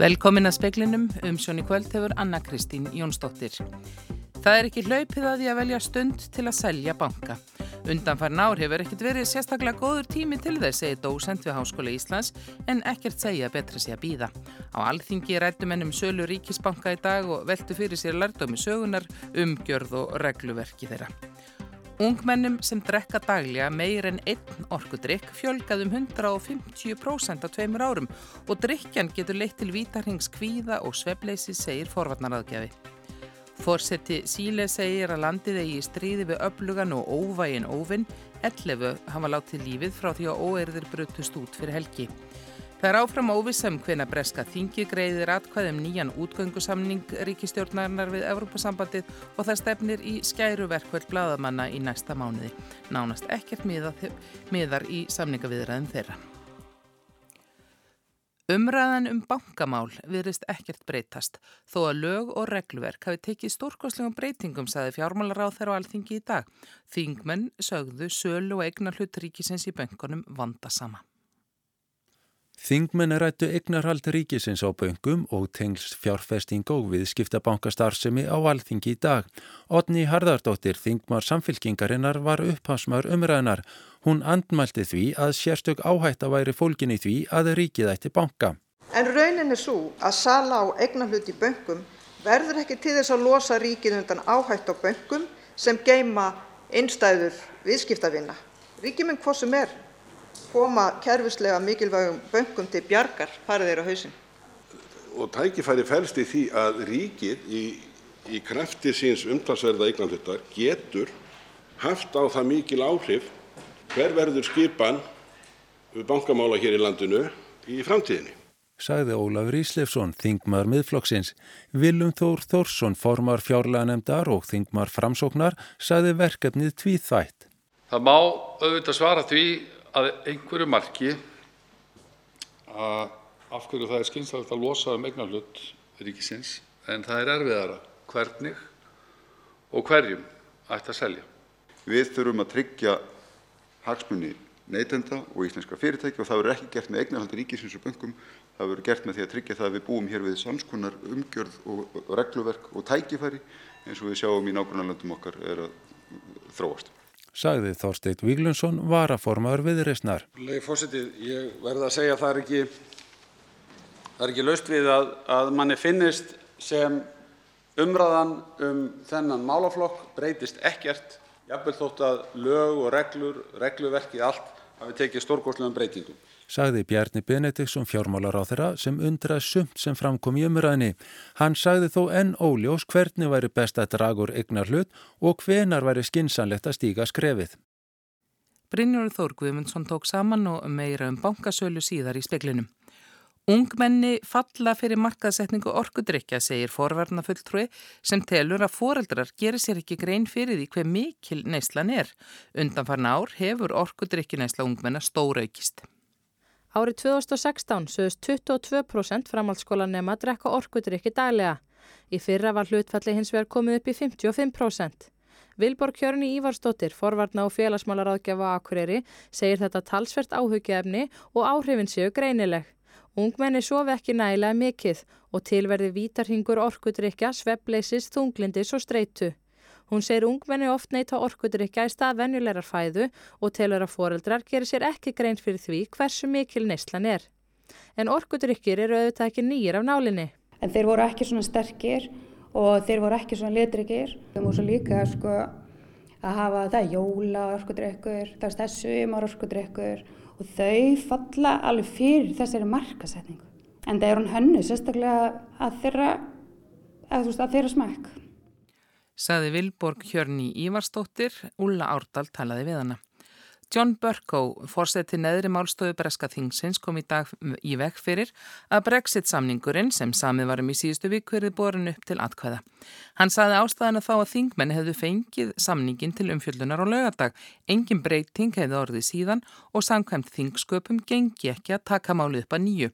Velkomin að speklinum um sjóni kvöld hefur Anna Kristín Jónsdóttir. Það er ekki hlaupið að því að velja stund til að selja banka. Undanfærin ár hefur ekkert verið sérstaklega góður tími til þess, segir dósend við Háskóla Íslands, en ekkert segja betra sé að býða. Á alþingi rættum ennum sölu ríkisbanka í dag og veltu fyrir sér lærdómi sögunar, umgjörð og regluverki þeirra. Ungmennum sem drekka daglega meir en einn orkudrykk fjölgaðum 150% á tveimur árum og drykjan getur leitt til vítarhings kvíða og svebleysi, segir forvarnaraðgjafi. Fórseti Síle segir að landið eigi stríði við öflugan og óvægin óvinn, 11 hafa látið lífið frá því að óerðir brutust út fyrir helgi. Það er áfram óvissam hvena breska þingi greiðir atkvæðum nýjan útgöngusamning ríkistjórnarinnar við Evrópasambandið og það stefnir í skæruverkveld bladamanna í næsta mánuði. Nánast ekkert miðar í samningaviðræðum þeirra. Umræðan um bankamál virðist ekkert breytast þó að lög og regluverk hafi tekið stórkoslegum breytingum saði fjármálaráð þeirra á alþingi í dag. Þingmenn sögðu sölu og eignar hlut ríkisins í böngunum vandasama. Þingmenn rættu eignarhald ríkisins á böngum og tengst fjárfesting og viðskiptabankastarfsemi á alþingi í dag. Otni Harðardóttir, þingmar samfylkingarinnar, var upphásmar umræðnar. Hún andmælti því að sérstök áhætt að væri fólkin í því að ríkið ætti banka. En raunin er svo að sala á eignarhlut í böngum verður ekki til þess að losa ríkið undan áhætt á böngum sem geima einstæður viðskiptavina. Ríkið minn hvað sem er koma kerfislega mikilvægum bönkum til bjargar fari þeir á hausinn. Og tækifæri felst í því að ríkið í, í krafti síns umtalsverða eignarhlutar getur haft á það mikil áhrif hver verður skipan bankamála hér í landinu í framtíðinni. Sagði Ólafur Íslefsson, þingmar miðflokksins. Vilum Þór Þórsson, formar fjárlega nefndar og þingmar framsóknar, sagði verkefnið tvíð þætt. Það má auðvitað svara því að einhverju marki af hverju það er skynsamlegt að losa um eignarhlut ríkisins en það er erfiðara hvernig og hverjum ætti að selja. Við þurfum að tryggja hagsmuni neytenda og íslenskra fyrirtækja og það verður ekki gert með eignarhaldi ríkisins og böngum. Það verður gert með því að tryggja það að við búum hér við samskonar umgjörð og regluverk og tækifæri eins og við sjáum í nágrunarlöndum okkar er að þróast sagði Þorsteit Víglundsson varaformaður viðreysnar. Legi fósitið, ég verða að segja að það er ekki, það er ekki laust við að, að manni finnist sem umræðan um þennan málaflokk breytist ekkert, jafnvel þótt að lög og reglur, regluverkið allt hafi tekið stórgóðslegum breytingum sagði Bjarni Benediktsson fjármálar á þeirra sem undraði sumt sem framkom í umræðinni. Hann sagði þó enn óljós hvernig væri best að dragur egnar hlut og hvenar væri skinsanlegt að stíga skrefið. Brynjóður Þór Guðmundsson tók saman og meira um bankasölu síðar í speklinum. Ungmenni falla fyrir markaðsetningu orkudrykja, segir forverna fulltrúi sem telur að foreldrar gerir sér ekki grein fyrir því hver mikil neyslan er. Undanfarn ár hefur orkudrykjuneysla ungmenna stóraukist. Árið 2016 sögust 22% framhaldsskólanema að drekka orkudrykki daglega. Í fyrra var hlutfalli hins vegar komið upp í 55%. Vilborg Hjörni Ívarstóttir, forvarna og félagsmálar áðgjafa Akureyri, segir þetta talsvert áhugjefni og áhrifin séu greinileg. Ungmenni sofi ekki nægilega mikill og tilverði vítarhingur orkudrykja, svepleysis, þunglindis og streitu. Hún segir ungmenni oft neyta orkudrykja í stað venjulegar fæðu og telur að foreldrar gerir sér ekki greint fyrir því hversu mikil neyslan er. En orkudrykkir eru auðvitað ekki nýjir af nálinni. En þeir voru ekki svona sterkir og þeir voru ekki svona letryggir. Þeir voru svo líka sko, að hafa það jóla orkudrykkur, það er þessu ymar orkudrykkur og þau falla alveg fyrir þessari markasetningu. En það er hún hönnu sérstaklega að þeirra, að, veist, að þeirra smæk saði Vilborg Hjörni Ívarstóttir, Ulla Árdal talaði við hana. John Burkow, fórseti neðri málstofu Breska Þingsins, kom í dag í vekk fyrir að Brexit-samningurinn sem samið varum í síðustu viku verið borin upp til atkvæða. Hann saði ástæðan að þá að þingmenni hefðu fengið samningin til umfjöldunar og lögadag. Engin breyting hefði orðið síðan og samkvæmt þingsköpum gengi ekki að taka málið upp að nýju.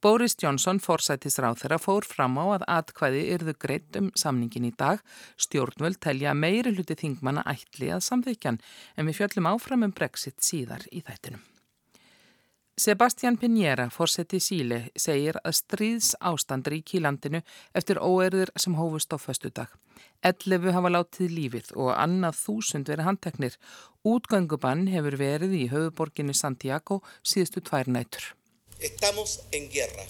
Boris Johnson, fórsættisráð þeirra, fór fram á að atkvæði yrðu greitt um samningin í dag. Stjórnvöld telja meiri hluti þingmanna ætli að samþykjan en við fjöllum áfram um Brexit síðar í þættinum. Sebastián Piñera, fórseti Síle, segir að stríðs ástand rík í landinu eftir óerður sem hófust á föstu dag. Ellefu hafa látið lífið og annað þúsund verið handteknir. Útgöngubann hefur verið í höfuborginni Santiago síðustu tvær nætur. Estamos en guerra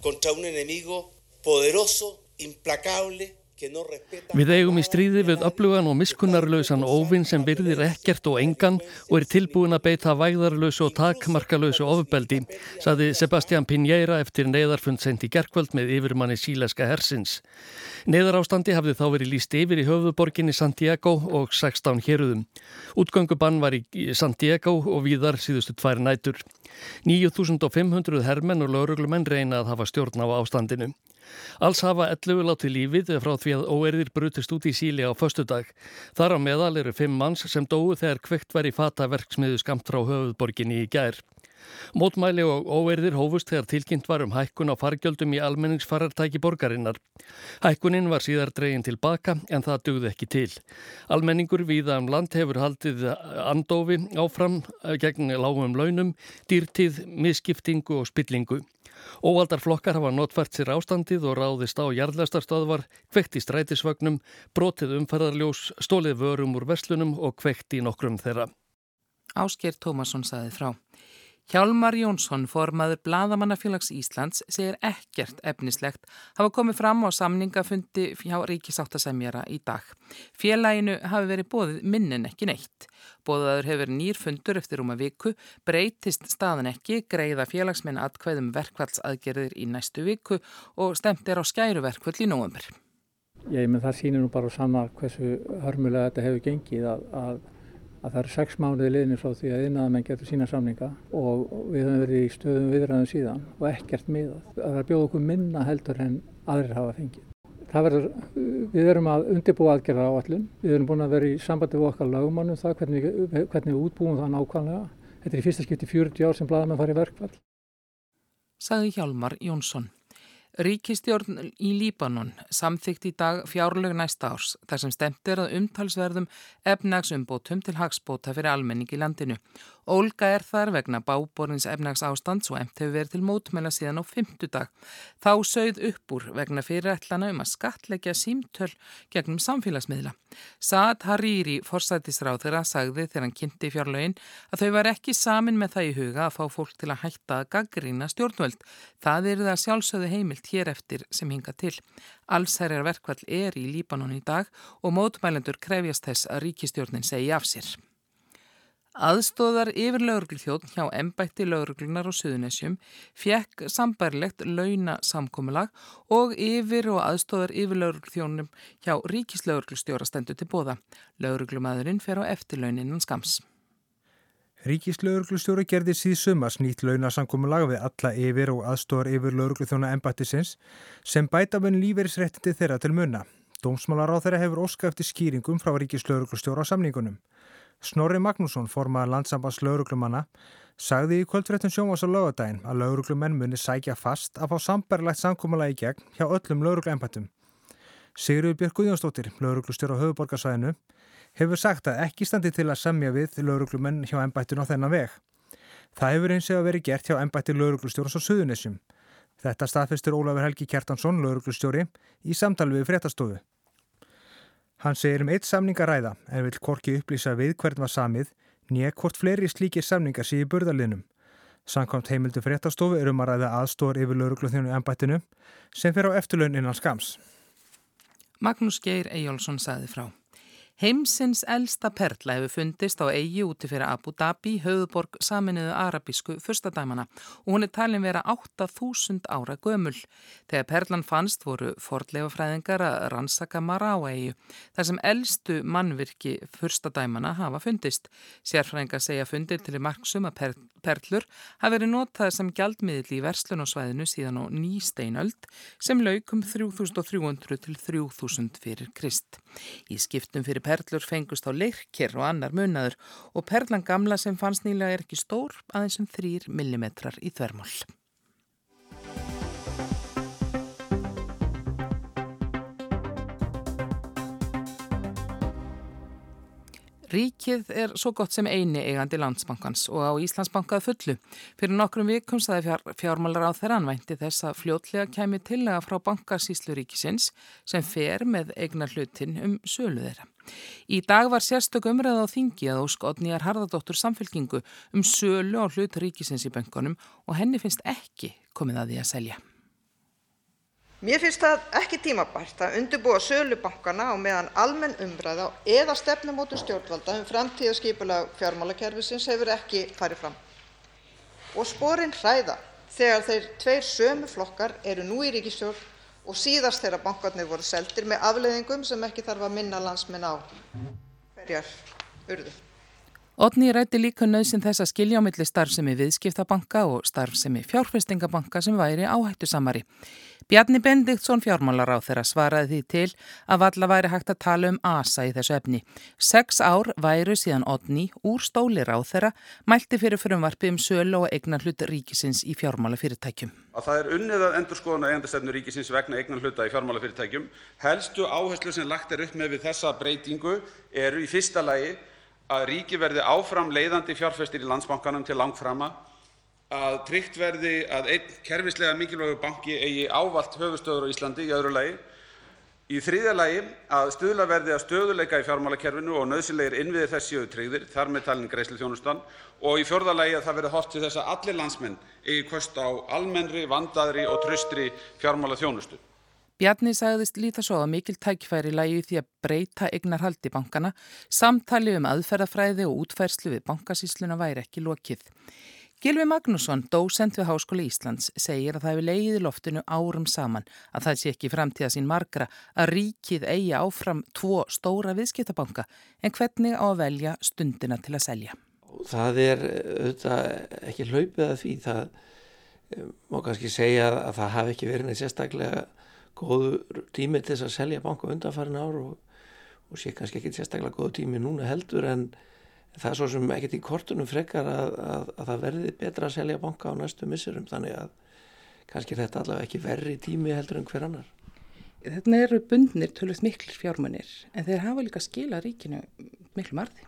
contra un enemigo poderoso, implacable Við eigum í stríði við öflugan og miskunnarlausan óvinn sem virðir ekkert og engan og er tilbúin að beita væðarlausu og takmarkalausu ofbeldi, saði Sebastián Piñera eftir neyðarfund sent í gerkvöld með yfirmanni síleska hersins. Neyðarástandi hafði þá verið líst yfir í höfuborginni Santiago og 16 héruðum. Útgöngubann var í Santiago og víðar síðustu tvær nætur. 9500 hermenn og lauruglumenn reyna að hafa stjórn á ástandinu. Alls hafa 11 látið lífið frá því að óerðir brutist út í síli á föstudag. Þar á meðal eru fimm manns sem dói þegar kveikt var í fata verksmiðu skamt frá höfuðborginni í gær. Mótmæli og óerðir hófust þegar tilkynnt var um hækkun á fargjöldum í almenningsfarartæki borgarinnar. Hækkunin var síðar dregin tilbaka en það dugði ekki til. Almenningur viða um land hefur haldið andofi áfram gegn lágum launum, dýrtíð, misskiptingu og spillingu. Óvaldar flokkar hafa notfært sér ástandið og ráðist á jarðlæstarstöðvar, kveikt í strætisvagnum, brotið umferðarljós, stólið vörum úr verslunum og kveikt í nokkrum þeirra. Ásker Tómasson saði frá. Hjálmar Jónsson, formaður Blaðamannafélags Íslands, segir ekkert efnislegt hafa komið fram á samningafundi hjá Ríkisáttasemjara í dag. Félaginu hafi verið bóðið minnin ekki neitt. Bóðaður hefur nýr fundur eftir um að viku, breytist staðan ekki, greiða félagsmenn atkvæðum verkvallsaðgerðir í næstu viku og stemt er á skæruverkvall í nógumur. Ég með það sínir nú bara sama hversu hörmulega þetta hefur gengið að, að að það eru sex mánuði liðinni frá því að innæðamenn getur sína samninga og við höfum verið í stöðum viðræðum síðan og ekkert miðað. Það er að bjóða okkur minna heldur en aðrir hafa fengið. Verður, við erum að undirbúa aðgerða á allun. Við erum búin að vera í sambandi við okkar lagumannum það hvernig, hvernig við útbúum það nákvæmlega. Þetta er í fyrsta skipti 40 ár sem bladamenn fari verkvall. Saði Hjálmar Jónsson. Ríkistjórn í Líbanon samþygt í dag fjárlög næsta árs þar sem stemt er að umtalsverðum efnagsumbótum til hagsbóta fyrir almenning í landinu. Ólga er þar vegna báborins efnags ástand svo emt hefur verið til mótmæla síðan á fymtudag. Þá sögð upp úr vegna fyrirætlana um að skatleggja símtöl gegnum samfélagsmiðla. Saad Hariri, forsættisráð þeirra, sagði þegar hann kynnti fjárlögin að þau var ekki samin með það í huga að fá fólk til að hætta að gaggrína stjórnvöld. Það heimilt hér eftir sem hinga til. Allsherjar verkvall er í Líbanon í dag og mótmælendur krefjast þess að ríkistjórnin segi af sér. Aðstóðar yfir lauruglþjóðn hjá embætti lauruglunar og suðunessjum fjekk sambærlegt launasamkomulag og yfir og aðstóðar yfir lauruglþjónum hjá ríkislauruglustjóra stendur til bóða. Lauruglumæðurinn fer á eftirlauninnan skams. Ríkislauruglustjóri gerði síðsumars nýtt launasankomulag við alla yfir og aðstóðar yfir laurugluþjóna embættisins sem bæta mun lífeyrisréttindi þeirra til munna. Dómsmálar á þeirra hefur óska eftir skýringum frá Ríkislauruglustjóra á samningunum. Snorri Magnússon, formaðar landsambands lauruglumanna, sagði í kvöldfréttum sjómas á lögadaginn að lauruglumenn muni sækja fast að fá sambarlegt samkomulag í gegn hjá öllum laurugluembættum. Sigurður Björg Guðjónsdóttir, lauruglustjóra á höfuborgarsæðinu, hefur sagt að ekki standi til að semja við lauruglumenn hjá embættun á þennan veg. Það hefur eins og verið gert hjá embætti lauruglustjóras á Suðunessjum. Þetta staðfestur Ólafur Helgi Kjartansson, lauruglustjóri, í samtali við fréttastofu. Hann segir um eitt samning að ræða en vil korki upplýsa við hvern var samið nýja hvort fleiri slíkir samningar sé í burðarlinum. Sankvæmt heimildu fréttastofu er um að ræða aðstór yfir laurugluþjónu embættinu sem fer á eftirlaun innan skams. Magnús Geir Eyjálsson saði frá. Heimsins elsta perla hefur fundist á eigi úti fyrir Abu Dhabi, höfuborg saminuðu arabísku fyrstadæmana og hún er talin vera 8000 ára gömul. Þegar perlan fannst voru fordleifafræðingar að rannsaka Mará-eigi, þar sem elstu mannvirki fyrstadæmana hafa fundist. Sérfræðingar segja fundir til í marksum að per perlur hafi verið notað sem gjaldmiðl í verslun og svæðinu síðan á nýsteinöld sem laukum 3300 til 3000 fyrir Krist. Í skiptum fyrir perlur fengust á leirkir og annar munnaður og perlan gamla sem fannst nýlega er ekki stór aðeins um 3 mm í þvermál. Ríkið er svo gott sem eini eigandi landsbankans og á Íslandsbankað fullu. Fyrir nokkrum vikum saði fjár, fjármálar á þeirra anvænti þess að fljótlega kemi tillega frá bankasíslu ríkisins sem fer með eignar hlutin um sölu þeirra. Í dag var sérstök umræð á þingi að óskotnýjar Harðardóttur samfélkingu um sölu á hlut ríkisins í bankunum og henni finnst ekki komið að því að selja. Mér finnst það ekki tímabært að undirbúa sölu bankana á meðan almenn umræða eða stefnumótun stjórnvalda um framtíðarskipulag fjármálakerfisins hefur ekki farið fram. Og sporin hræða þegar þeir tveir sömu flokkar eru nú í ríkisstjórn og síðast þegar bankarnir voru seldir með afleiðingum sem ekki þarf að minna landsmenn á hverjar urðu. Otni rætti líka nöðsinn þess að skilja á milli starfsemi viðskiptabanka og starfsemi fjárfestingabanka sem væri áhættu samari. Bjarni Bendiktsson fjármálar á þeirra svaraði því til að valla væri hægt að tala um ASA í þessu efni. Seks ár væru síðan Otni úr stólir á þeirra mælti fyrir frumvarfi um sölu og eignar hlut ríkisins í fjármálafyrirtækjum. Að það er unnið að endur skoðuna eigendastefnu ríkisins vegna eignar hluta í fjármálafyrirtækjum. Helstu áherslu sem lagt er upp með við þessa breytingu eru í fyrsta lagi að ríki verði áfram leiðandi fjárfestir í landsbankanum til langframa að tryggt verði að einn kerfislega mikilvægur banki eigi ávallt höfuðstöður á Íslandi í öðru lagi. Í þriðja lagi að stuðla verði að stöðuleika í fjármálakerfinu og nauðsynlegir innviðir þess séu tryggðir, þar með talin greiðsluþjónustan. Og í fjórða lagi að það verði horft til þess að allir landsmenn eigi kost á almennri, vandaðri og traustri fjármálaþjónustu. Bjarni sagðist líta svo að mikil tækifæri lægi því að breyta eignarhaldi bankana, samtali um aðferðafræði og útfærslu við bankasísluna væri ekki lokið. Gilvi Magnússon, dósent við Háskóli Íslands, segir að það hefur leiðið loftinu árum saman að það sé ekki framtíða sín margra að ríkið eigi áfram tvo stóra viðskiptabanka en hvernig á að velja stundina til að selja. Það er auðvitað ekki hlaupið að því það eh, má kannski segja að það hafi ekki verið neitt sérstaklega góður tími til þess að selja banka undanfærin ár og, og sé kannski ekki sérstaklega góður tími núna heldur en það er svo sem ekkert í kortunum frekar að, að, að það verði betra að selja banka á næstu missurum þannig að kannski þetta allavega ekki verri tími heldur en hver annar. Þetta eru bundnir tölvöld miklu fjármannir en þeir hafa líka skila ríkinu miklu marði.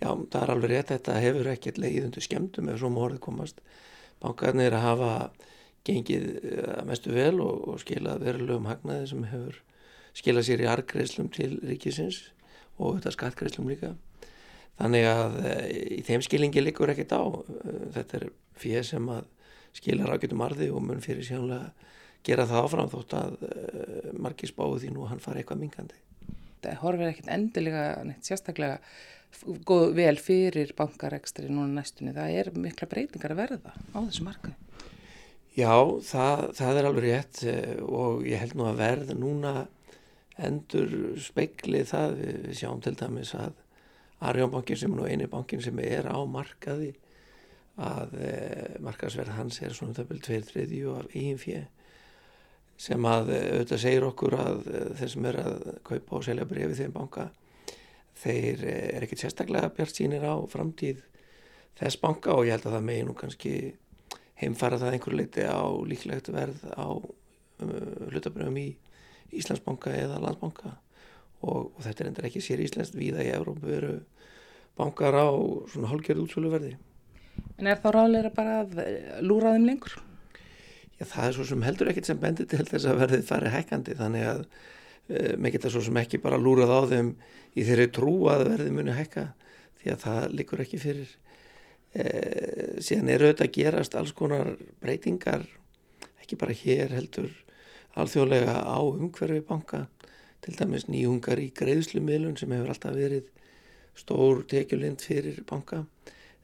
Já, það er alveg rétt þetta hefur ekkert leið undir skemmtum ef svo morðið komast. Bankarnir hafa gengið eh, mestu vel og, og skilað verulegum hagnaði sem hefur skilað sér í argreislum til ríkisins og þetta skattgreislum líka. Þannig að eh, í þeim skilingi likur ekkert á. Eh, þetta er fyrir sem að skila rákjötum arði og mun fyrir sjánlega gera það áfram þótt að margir spáðu því nú að hann fari eitthvað mingandi. Það horfir ekkert endilega neitt sérstaklega góð vel fyrir bankarekstri núna næstunni. Það er mikla breytingar að verða á þessu markaði. Já, það, það er alveg rétt og ég held nú að verða núna endur speiklið það. Við sjáum til dæmis að Arjónbankin sem er nú eini bankin sem er á markaði að eh, markaðsverð hans er svona byrjum tveir þriðjú af eigin fjö sem að eh, auðvitað segir okkur að eh, þeir sem er að kaupa og selja brefi þeim banka þeir eh, er ekkert sérstaklega bjart sínir á framtíð þess banka og ég held að það megi nú kannski heimfara það einhver leiti á líklegt verð á uh, hlutabröfum í Íslandsbanka eða Landsbanka og, og þetta er endur ekki sér íslenskt viða í Európa veru bankar á svona hálgjörð útsöluverði. En er þá ráðleira bara að eh, lúra þeim lengur? Já, það er svo sem heldur ekkit sem bendir til þess að verðið fari hækkandi þannig að e, með geta svo sem ekki bara lúrað á þeim í þeirri trú að verðið muni hækka því að það likur ekki fyrir. E, síðan eru auðvitað að gerast alls konar breytingar, ekki bara hér heldur alþjóðlega á umhverfi banka til dæmis nýjungar í greiðslumiðlun sem hefur alltaf verið stór tekjulind fyrir banka.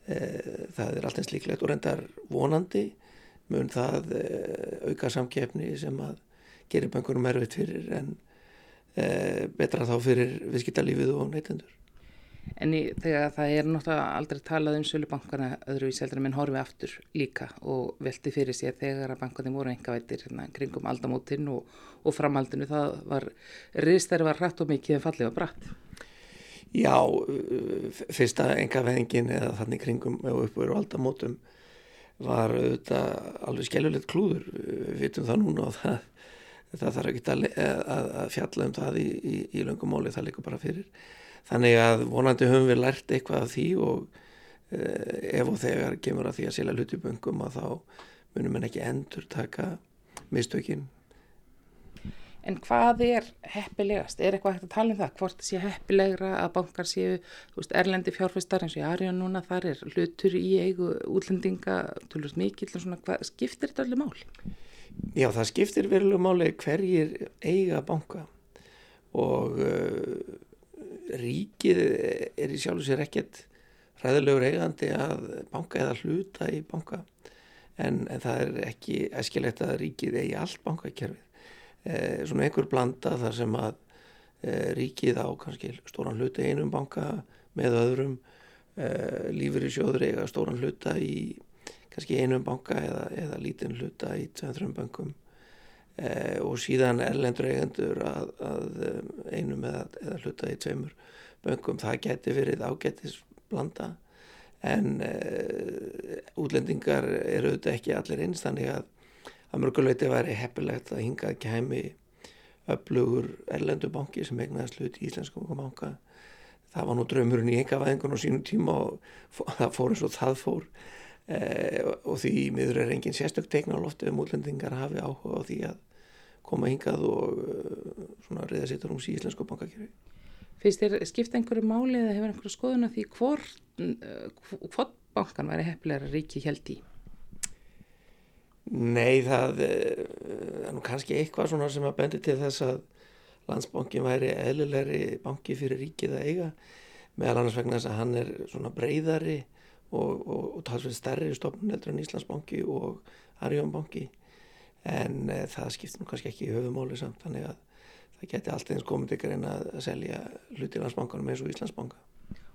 Eh, það er alltaf slíklegt og reyndar vonandi mun það eh, auka samkefni sem að gerir bankunum erfitt fyrir en eh, betra þá fyrir viðskiptalífið og neytendur. En í, þegar það er náttúrulega aldrei talað um sölubankana öðruvísi heldur en minn horfi aftur líka og velti fyrir sér þegar að bankanum voru engavættir hérna, kringum aldamótin og, og framhaldinu það var riðstæri var hrætt og mikið en fallið var bratt. Já, fyrsta engavæðingin eða þannig kringum og og aldamótum var auðvitað alveg skellulegt klúður, við vitum það núna og það það þarf ekki að, að, að fjalla um það í, í, í löngumóli, það líka bara fyrir. Þannig að vonandi höfum við lært eitthvað af því og eh, ef og þegar kemur að því að selja hluti böngum að þá munum en ekki endur taka mistökinn. En hvað er heppilegast? Er eitthvað hægt að tala um það? Hvort sé heppilegra að bankar séu veist, erlendi fjárfæstar eins og í Arjón núna þar er hlutur í eigu útlendinga, og svona, hvað skiptir þetta allir mál? Já, það skiptir verulega máli hverjir eiga banka og uh, ríkið er í sjálf og sér ekkert ræðilegur eigandi að banka eða hluta í banka. En, en það er ekki eskilegt að ríkið eigi allt bankakerfið. Eh, svona einhver blanda þar sem að eh, ríkið á kannski stóran hluta í einum banka með öðrum. Eh, lífur í sjóður eiga stóran hluta í kannski einum banka eða, eða lítinn hluta í tveim-þrjum bankum eh, og síðan erlendur eigendur að, að eh, einum eða, eða hluta í tveimur bankum það geti verið ágetis blanda. En uh, útlendingar eru auðvitað ekki allir eins þannig að að mörguleiti væri heppilegt að hingað kemi öflugur erlendubanki sem egnaði slut í Íslenskum banka. Það var nú draumurinn í engavæðingun á sínum tíma og það fór eins og það fór. Eh, og því miður er engin sérstök teikna á loftu um útlendingar hafi áhuga á því að koma hingað og uh, svona reyða sittur um sí Íslensku bankakerfi. Fyrst er skipt einhverju máli eða hefur einhverju skoðun að því hvort, hvort bankan væri heppilegra ríki held í? Nei, það eh, er nú kannski eitthvað svona sem að bendi til þess að landsbankin væri eðlilegri banki fyrir ríkið að eiga meðal annars vegna þess að hann er svona breyðari og, og, og talsveit stærri stofnun heldur en Íslandsbanki og Arjónbanki en e, það skiptir nú kannski ekki í höfumáli samt þannig að það geti allt eins komið ykkur en að selja hluti landsbankanum eins og Íslandsbanka.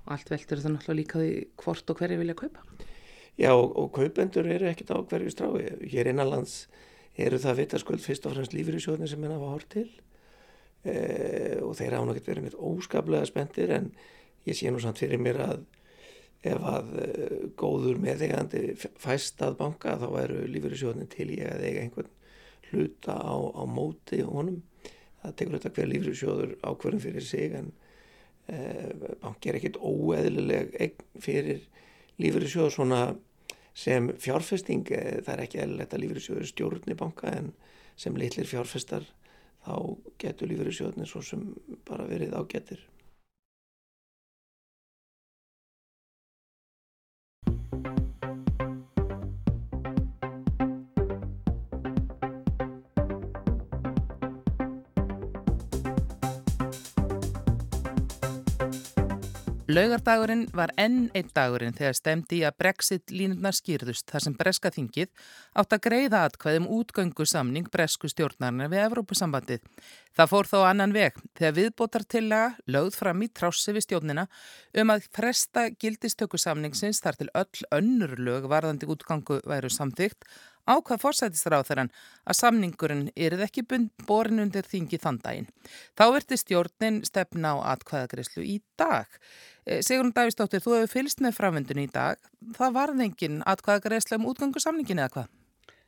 Og allt veldur það náttúrulega líka því hvort og hverju vilja kaupa? Já og, og kaupendur eru ekkert á hverju strái. Hér innanlands eru það vitaskuld fyrst og fremst lífyrirsjóðin sem hennar var hort til e, og þeir hafa náttúrulega verið með óskaplega spendir en ég sé nú samt fyrir mér að ef að e, góður meðegandi fæst að banka þá eru lífyrirsjóðin til ég að eiga einhvern hluta á, á móti honum. Það tekur þetta hver lífyrirsjóður ákverðum fyrir sig en e, banki er ekkert óeðlileg fyrir lífyrirsjóður svona sem fjárfesting, eh, það er ekki eðlilegt að lífyrirsjóður stjórni banka en sem litlir fjárfestar þá getur lífyrirsjóðin svo sem bara verið ágetir. Laugardagurinn var enn einn dagurinn þegar stemdi í að brexit línurnar skýrðust þar sem breska þingið átt að greiða atkvæðum útgöngu samning bresku stjórnarnar við Evrópusambandið. Það fór þó annan veg þegar viðbótartillaga lögð fram í trássi við stjórnina um að fresta gildistöku samningsins þar til öll önnur lög varðandi útgangu væru samþygt ákvað fórsættisráþarann að samningurinn erið ekki borin undir þingi þann daginn. Þá verði stjórnin stefna á atkvæðagreyslu í dag. Eh, Sigurinn Davísdóttir, þú hefur fylst með framvendun í dag. Það varði engin atkvæðagreysla um útgangu samningin eða hvað?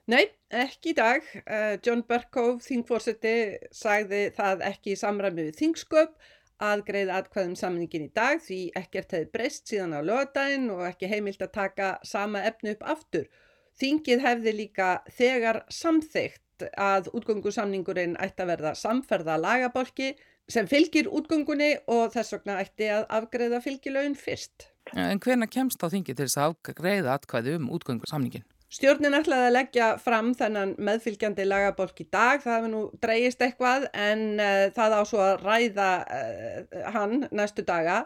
Nei, ekki í dag. Uh, John Berkov, þingfórseti, sagði það ekki í samræmi við þingsköp að greiða atkvæðum samningin í dag því ekkert hefði breyst síðan á lögadaginn og ekki heimilt að taka sama efnu upp aftur. Þingið hefði líka þegar samþygt að útgöngusamningurinn ætti að verða samferða lagabolki sem fylgir útgöngunni og þess vegna ætti að afgreða fylgilaun fyrst. En hverna kemst á þingið til þess að afgreða atkvæði um útgöngusamningin? Stjórnin ætlaði að leggja fram þennan meðfylgjandi lagabolk í dag, það hefur nú dreyist eitthvað en uh, það á svo að ræða uh, hann næstu daga.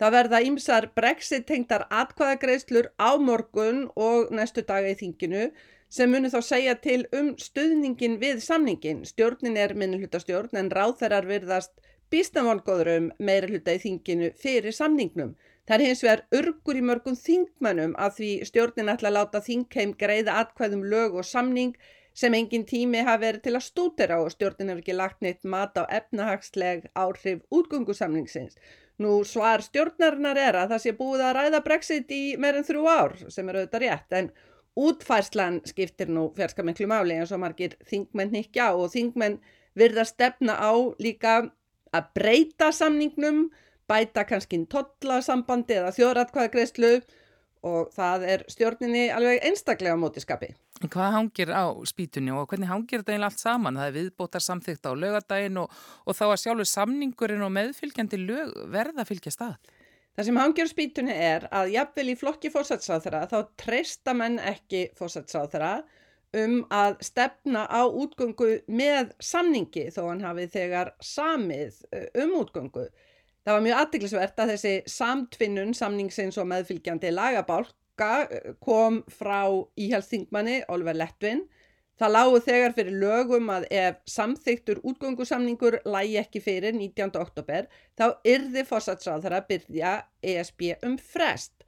Það verða ímsar brexit tengdar atkvæðagreislur á morgun og næstu daga í þinginu sem munir þá segja til um stuðningin við samningin. Stjórnin er minnulhutastjórn en ráþærar virðast býstanvongóður um meira hluta í þinginu fyrir samningnum. Það er hins vegar örgur í mörgum þingmannum að því stjórnin ætla að láta þingheim greiða atkvæðum lög og samning sem engin tími hafi verið til að stútera og stjórnin hefur ekki lagt neitt mat á efnahagsleg áhrif útgöngusamningsins. Nú svar stjórnarinnar er að það sé búið að ræða brexit í meirinn þrjú ár sem er auðvitað rétt en útfærslan skiptir nú fjarska miklu máli eins og margir þingmenn higgja og þingmenn virða stefna á líka að breyta samningnum, bæta kannski tollasambandi eða þjóðratkvæðagreyslu og það er stjórninni alveg einstaklega mótiskapi. Hvað hangir á spýtunni og hvernig hangir þetta eiginlega allt saman? Það er viðbótar samþygt á lögadaginn og, og þá að sjálfur samningurinn og meðfylgjandi lög verða fylgja stað. Það sem hangir á spýtunni er að jafnvel í flokki fórsætsáþara þá treysta menn ekki fórsætsáþara um að stefna á útgöngu með samningi þó hann hafi þegar samið eh, um útgöngu. Það var mjög aðtiklisvert að þessi samtvinnun samningsins og meðfylgjandi lagabálka eh, kom frá íhjálpsþingmanni Oliver Lettvin. Það lágu þegar fyrir lögum að ef samþyktur útgöngusamningur lægi ekki fyrir 19. oktober þá yrði fórsætsráðara byrja ESB um frest.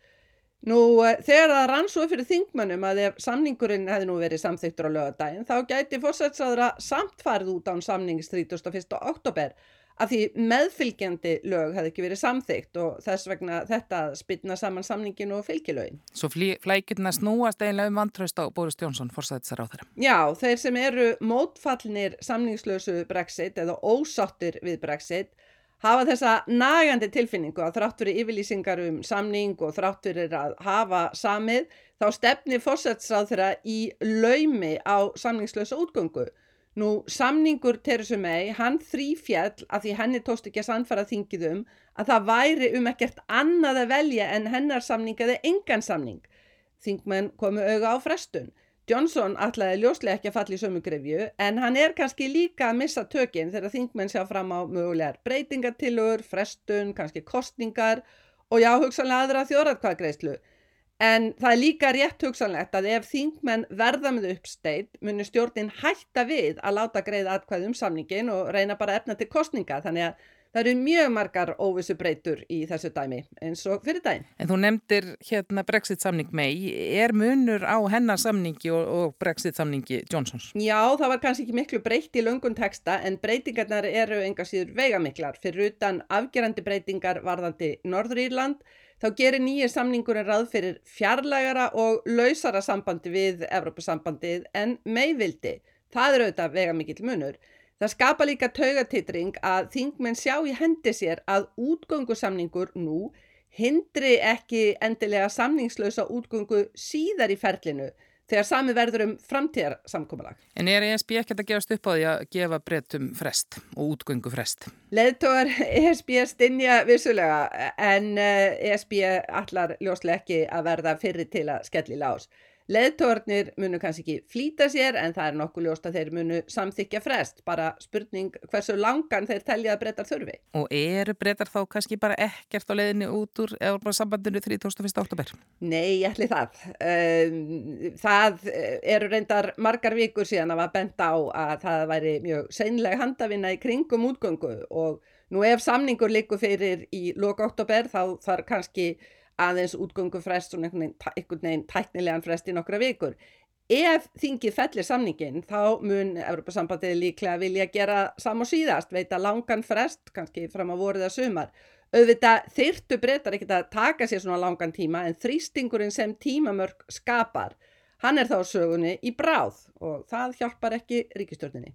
Nú eh, þegar það rann svo fyrir þingmannum að ef samningurinn hefði nú verið samþyktur á lögadaginn þá gæti fórsætsráðara samt farið út án samnings 31. oktober af því meðfylgjandi lög hefði ekki verið samþygt og þess vegna þetta spilna saman samningin og fylgilögin. Svo flækjurna snúast eiginlega um vantraust á Boris Jónsson fórsættisar á þeirra. Já, þeir sem eru mótfallnir samningslösu Brexit eða ósáttir við Brexit hafa þessa nagandi tilfinningu að þrátt fyrir yfirlýsingar um samning og þrátt fyrir að hafa samið þá stefni fórsættisar þeirra í laumi á samningslösa útgöngu Nú samningur Teresu mei, hann þrýfjall að því henni tóst ekki að sannfara þingið um að það væri um ekkert annað að velja en hennar samning eða engan samning. Þingmenn komu auga á frestun. Johnson ætlaði ljóslega ekki að falla í sömu grefju en hann er kannski líka að missa tökinn þegar þingmenn sjá fram á mögulegar breytingatillur, frestun, kannski kostningar og já, hugsanlega aðra þjóratkvæðgreislu. En það er líka rétt hugsanlegt að ef þingmenn verða með uppsteitt munir stjórnin hætta við að láta greið atkvæð um samningin og reyna bara efna til kostninga. Þannig að það eru mjög margar óvissu breytur í þessu dæmi eins og fyrir dæmi. En þú nefndir hérna Brexit samning mei. Er munur á hennar samningi og, og Brexit samningi Johnsons? Já, það var kannski ekki miklu breytt í lungun teksta en breytingarnar eru enga síður veigamiklar. Fyrir utan afgerandi breytingar varðandi Norður Írland þá gerir nýjir samningur en ráð fyrir fjarlægara og lausara sambandi við Evrópusambandið en meðvildi. Það er auðvitað vega mikill munur. Það skapa líka taugatitring að þingmenn sjá í hendi sér að útgöngusamningur nú hindri ekki endilega samningslösa útgöngu síðar í ferlinu þegar sami verður um framtíðarsamkómalag. En er ESB ekkert að gefast upp á því að gefa breytum frest og útgöngu frest? Leðtóðar ESB stinja vissulega en ESB eh, e allar ljóslega ekki að verða fyrir til að skelli lás. Leðtórnir munu kannski ekki flýta sér en það er nokkuð ljóst að þeir munu samþykja frest. Bara spurning hversu langan þeir telja að breytar þurfi. Og eru breytar þá kannski bara ekkert á leiðinni út úr eða sambandinu 31. oktober? Nei, ég ætli það. Um, það eru reyndar margar vikur síðan að var bent á að það væri mjög seinlega handavinna í kringum útgöngu og nú ef samningur likur fyrir í loka oktober þá þarf kannski aðeins útgöngu frest og einhvern veginn tæknilegan frest í nokkra vikur. Ef þingið fellir samningin þá mun Evropasambandið líklega vilja gera sam og síðast, veita langan frest, kannski fram á voruð að sumar. Auðvitað þyrtu breytar ekkert að taka sér svona langan tíma en þrýstingurinn sem tímamörk skapar, hann er þá sögunni í bráð og það hjálpar ekki ríkistjórninni.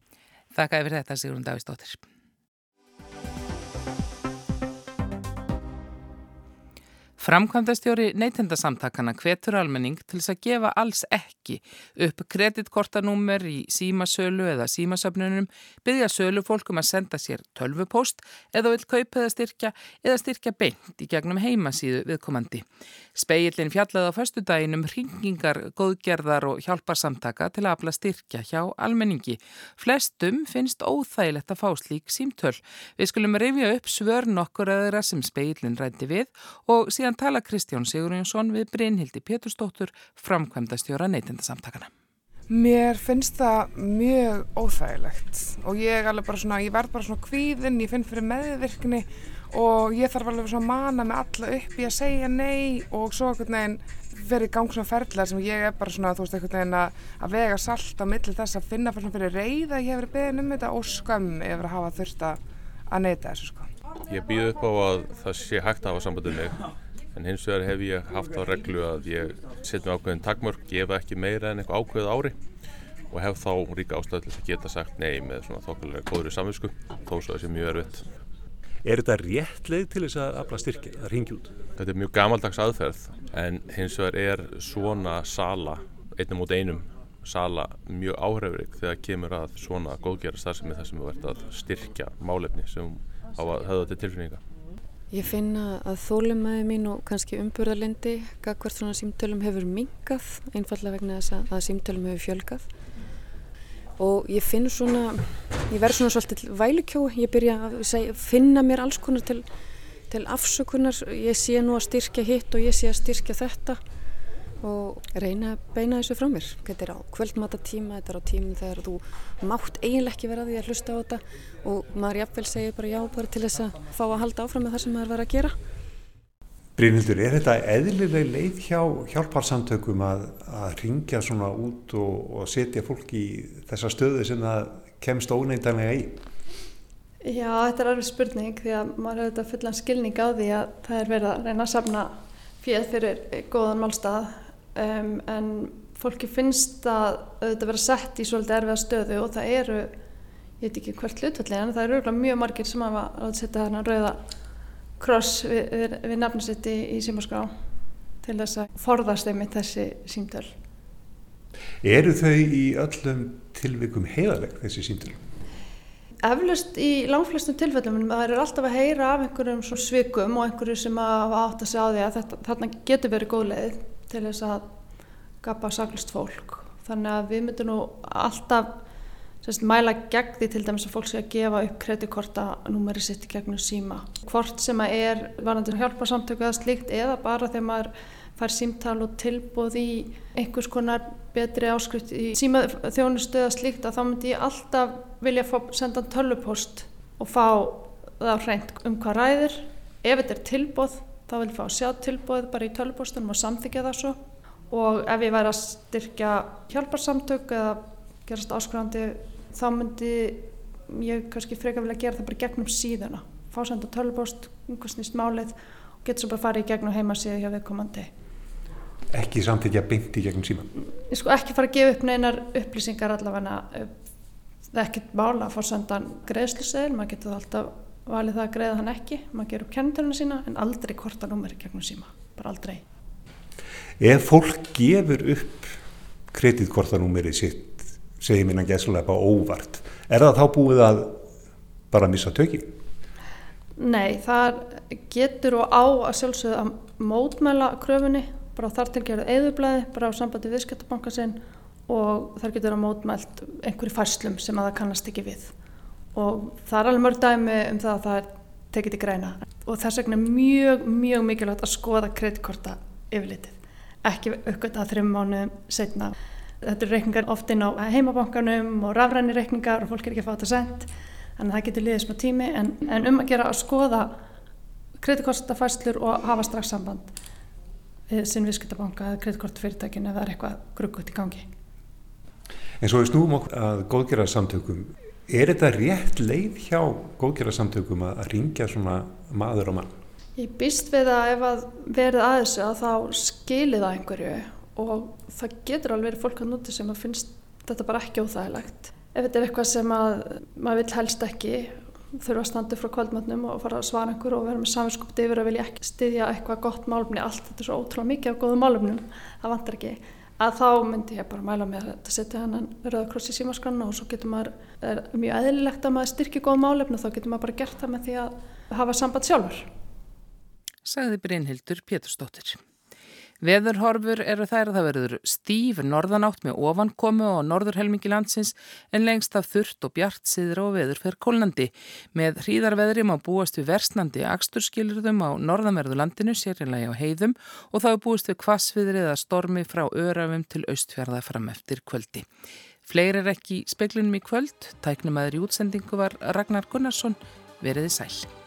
Þakka yfir þetta Sigrun Davísdóttir. Framkvæmdastjóri neytendasamtakana hvetur almenning til þess að gefa alls ekki upp kreditkortanúmer í símasölu eða símasöfnunum, byggja sölufólkum að senda sér tölvupost eða vil kaupa eða styrkja eða styrkja beint í gegnum heimasíðu viðkomandi. Speillin fjallaði á förstu daginum hringingar, góðgerðar og hjálparsamtaka til að afla styrkja hjá almenningi. Flestum finnst óþægilegt að fá slík símtöl. Við skulum rifja upp svör nokkur aðra sem speillin rætti við og síðan síðan tala Kristján Sigurjónsson við Brynhildi Péturstóttur framkvæmdastjóra neytendasamtakana. Mér finnst það mjög óþægilegt og ég, svona, ég verð bara svona kvíðinn, ég finn fyrir meðvirkni og ég þarf alveg svona að mana mig alla upp í að segja nei og svo einhvern veginn verið í gang svona ferðlar sem ég er bara svona, þú veist, einhvern veginn að, að vega salt á milli þess að finna fyrir, fyrir reyða ég hefur beðin um þetta og skömm yfir að hafa þurft að neyta þessu sko. Ég býð upp á að það sé hægt að hafa sambandum mig en hins vegar hef ég haft á reglu að ég setja með ákveðin takmörk, gefa ekki meira en eitthvað ákveð ári og hef þá ríka ástæðu til að geta sagt nei með svona þokkulega góður samvisku þó svo þessi mjög erfitt. Er þetta rétt leið til þess að afla styrki, að ringi út? Þetta er mjög gamaldags aðferð en hins vegar er svona sala, einnum út einum sala mjög áhrifrik þegar kemur að svona góðgera starfsemi þar sem við verðum að styrkja málefni sem á að höfða til tilfinninga. Ég finna að þólumæði mín og kannski umburðarlendi gagvart svona símtölum hefur mingað einfallega vegna þess að símtölum hefur fjölgað. Og ég finn svona, ég verð svona svolítið vælukjó, ég byrja að segja, finna mér alls konar til, til afsökunar, ég sé nú að styrkja hitt og ég sé að styrkja þetta og reyna að beina þessu frá mér. Þetta er á kvöldmatatíma, þetta er á tímum þegar þú mátt eiginlega ekki vera að því að hlusta á þetta og maður jafnvel segir bara já bara til þess að fá að halda áfram með það sem maður var að gera. Brynhildur, er þetta eðlileg leið hjá hjálparsamtökum að, að ringja svona út og, og setja fólk í þessa stöðu sem það kemst óneindanlega í? Já, þetta er alveg spurning því að maður hefur þetta fullan skilning á því að það er verið að reyna að safna fjöð fyrir góðan málstað um, en fólki finnst að þetta vera sett í svolítið erfiða stöðu og það eru, ég veit ekki hvert hlutvallega en það eru mjög margir sem hafa að setja þarna rauða kross við, við, við nafnsetti í símaskrá til þess að forðast einmitt þessi símtöl. Eru þau í öllum tilvikum heiðaleg þessi símtöl? Eflust í langflestum tilfellum, það eru alltaf að heyra af einhverjum svikum og einhverju sem að átt að segja á því að þetta, þarna getur verið góð leið til þess að gapa saklust fólk. Þannig að við myndum nú alltaf sérst, mæla gegn því til dæmis að fólk sé að gefa upp kreditkortanúmeri sitt gegnum síma. Hvort sem að er varandi hjálparsamtöku eða slíkt eða bara þegar maður fær símtal og tilbúð í einhvers konar betri áskrift í símaþjónustu eða slíkt að þá myndi ég alltaf vilja senda tölvupost og fá það hreint um hvað ræðir. Ef þetta er tilbúð þá vil ég fá að sjá tilbúð bara í tölvupostunum og samþykja það svo. Og ef ég væri að styrkja hjálparsamtök eða gerast áskrifandi þá myndi ég kannski freka vilja gera það bara gegnum síðuna. Fá senda tölvupost, einhvers nýst málið og getur svo bara farið í gegnum heimasíðu hjá viðkomandi. Ekki samtíkja beint í gegnum síman? Ég sko ekki fara að gefa upp neinar upplýsingar allavega það er ekkert mála að fá sendan greiðslusegil, maður getur alltaf valið það að greiða hann ekki, maður gerur kenniturinn sína en aldrei kortanúmeri gegnum síma bara aldrei. Ef fólk gefur upp kreditkortanúmeri sitt segir minna gæslega bara óvart er það þá búið að bara missa tökið? Nei, það getur og á að sjálfsögðu að mótmæla kröfunni bara þar til gerðu eðublaði, bara á sambandi viðskiptabanka sinn og þar getur að mótmælt einhverju færslum sem að það kannast ekki við og það er alveg mörg dæmi um það að það er tekið til greina og þess vegna er mjög, mjög mikilvægt að skoða kreditkorta yfirlitið ekki aukvitað þrjum mánuðum setna. Þetta eru reikningar oft inn á heimabankanum og rafræni reikningar og fólk er ekki að fá þetta sendt þannig að það getur liðið smá tími en, en um að gera að skoða kreditkortafærslur og hafa strax samband sinn viðskiptabanka eða það er eitthvað gruggut í gangi. En svo við snúum okkur að góðgerðarsamtökum. Er þetta rétt leið hjá góðgerðarsamtökum að ringja svona maður á mann? Ég býst við að ef að verið að þessu að þá skilir það einhverju og það getur alveg verið fólk að núti sem að finnst þetta bara ekki óþægilegt. Ef þetta er eitthvað sem að maður vil helst ekki þurfa að standa frá kvöldmötnum og fara að svara einhver og vera með saminskupti yfir að vilja ekki styðja eitthvað gott málumni allt þetta er svo ótrúlega mikið af góðum málumnum það vantar ekki að þá myndi ég bara mæla með að setja hennan rauða kross í símaskranna og svo getur maður er mjög eðlilegt að maður styrkja góð málefni þá getur maður bara gert það með því að hafa samband sjálfur. Sagði Brynhildur Pétursdóttir Veðurhorfur eru þær að það verður stíf norðanátt með ofankomu og norðurhelmingi landsins en lengst af þurft og bjart síður og veður fer kólnandi. Með hríðarveðri má búast við versnandi aksturskilurðum á norðanverðu landinu, sérlega á heiðum og þá er búist við kvassviðrið að stormi frá örafum til austfjörða fram eftir kvöldi. Fleiri er ekki í speklinum í kvöld, tæknum aður í útsendingu var Ragnar Gunnarsson, veriði sæl.